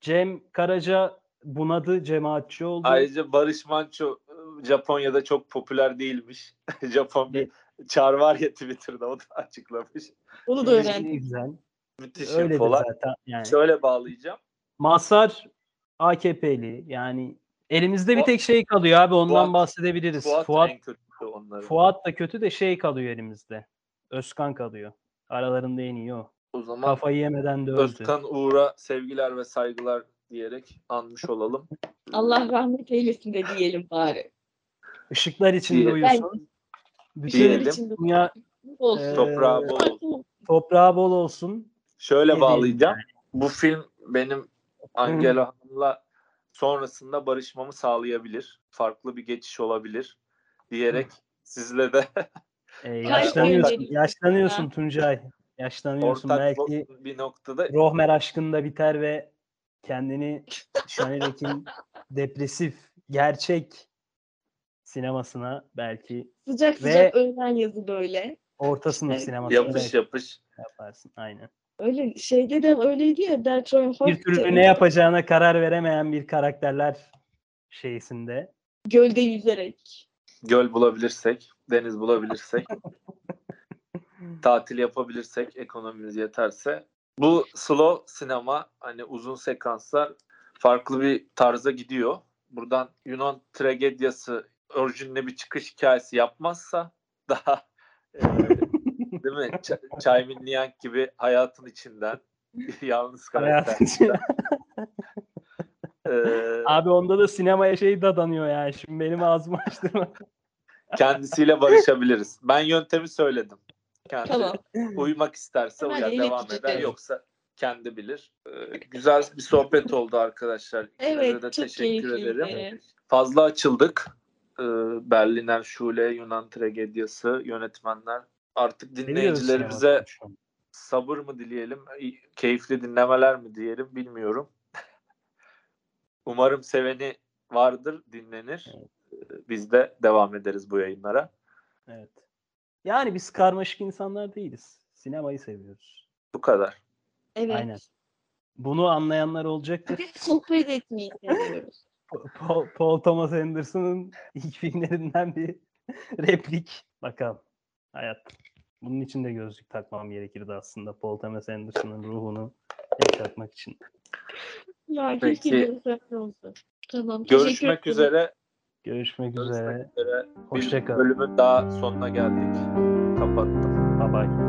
Cem Karaca bunadı cemaatçi oldu. Ayrıca Barış Manço e, Japonya'da çok popüler değilmiş. Japon bir çar var ya Twitter'da o da açıklamış. Onu da Ne öğrendim. güzel. Müthiş Öyledir infolar. zaten. Yani. Şöyle bağlayacağım. Masar AKP'li. Yani elimizde bir Fuat- tek şey kalıyor abi ondan Fuat- bahsedebiliriz. Fuat, Fuat, en kötüsü onların. Fuat da kötü de şey kalıyor elimizde. Özkan kalıyor. Aralarında en iyi o. o zaman Kafayı yemeden de öldü. Özkan Uğur'a sevgiler ve saygılar diyerek anmış olalım. Allah rahmet eylesin de diyelim bari. Işıklar içinde Diyelim. uyusun. Bütün Diyelim. dünya olsun. Ee, Toprağı bol olsun. toprağı bol olsun. Şöyle Ne diyeyim bağlayacağım. Bu film benim Angela Hanım'la sonrasında barışmamı sağlayabilir. Farklı bir geçiş olabilir diyerek sizle de Kaç yaşlanıyorsun, yaşlanıyorsun Tuncay. Yaşlanıyorsun. ortak Belki bir noktada Rohmer aşkında biter ve kendini Şanerek'in depresif, gerçek sinemasına belki Sıcak Ve- sıcak öğlen yazı böyle. orta sınıf Evet. sinemasına yapış yapış. yaparsın. Aynen. Öyle şeyde de öyleydi ya Deltroy Bir türlü ne yapacağına karar veremeyen bir karakterler şeysinde. Gölde yüzerek. Göl bulabilirsek, deniz bulabilirsek, tatil yapabilirsek, ekonomimiz yeterse. Bu slow sinema hani uzun sekanslar farklı bir tarza gidiyor. Buradan Yunan tragedyası orijinli bir çıkış hikayesi yapmazsa daha e, değil mi? Ç- Çay Minliyank gibi hayatın içinden yalnız karakter. Hayatın E, Abi onda da sinemaya şey dadanıyor yani. Şimdi benim ağzımı açtırma. kendisiyle barışabiliriz. Ben yöntemi söyledim. Kendi Tamam. uymak isterse Hadi uyar devam eder edelim. yoksa kendi bilir. Ee, güzel bir sohbet oldu arkadaşlar. İkinize Evet de çok teşekkür ederim. keyifliydi. Fazla açıldık. Ee, Berliner Şule, Yunan Tragediyası, yönetmenler. Artık dinleyicilerimize sabır mı dileyelim, keyifli dinlemeler mi diyelim bilmiyorum. Umarım seveni vardır, dinlenir. Ee, Biz de devam ederiz bu yayınlara. Evet. Yani biz karmaşık insanlar değiliz. Sinemayı seviyoruz. Bu kadar. Evet. Aynen. Bunu anlayanlar olacaktır. Biz sohbet etmeyi seviyoruz. Paul, Paul Thomas Anderson'ın ilk filmlerinden bir replik. Bakalım. Hayat. Bunun için de gözlük takmam gerekirdi aslında. Paul Thomas Anderson'ın ruhunu yaşatmak için. Ya Peki. Tamam. Görüşmek üzere. Görüşmek Görüşmek üzere. üzere. Hoşça Bir kal. bölümün daha sonuna geldik. Kapattım. Bye bye.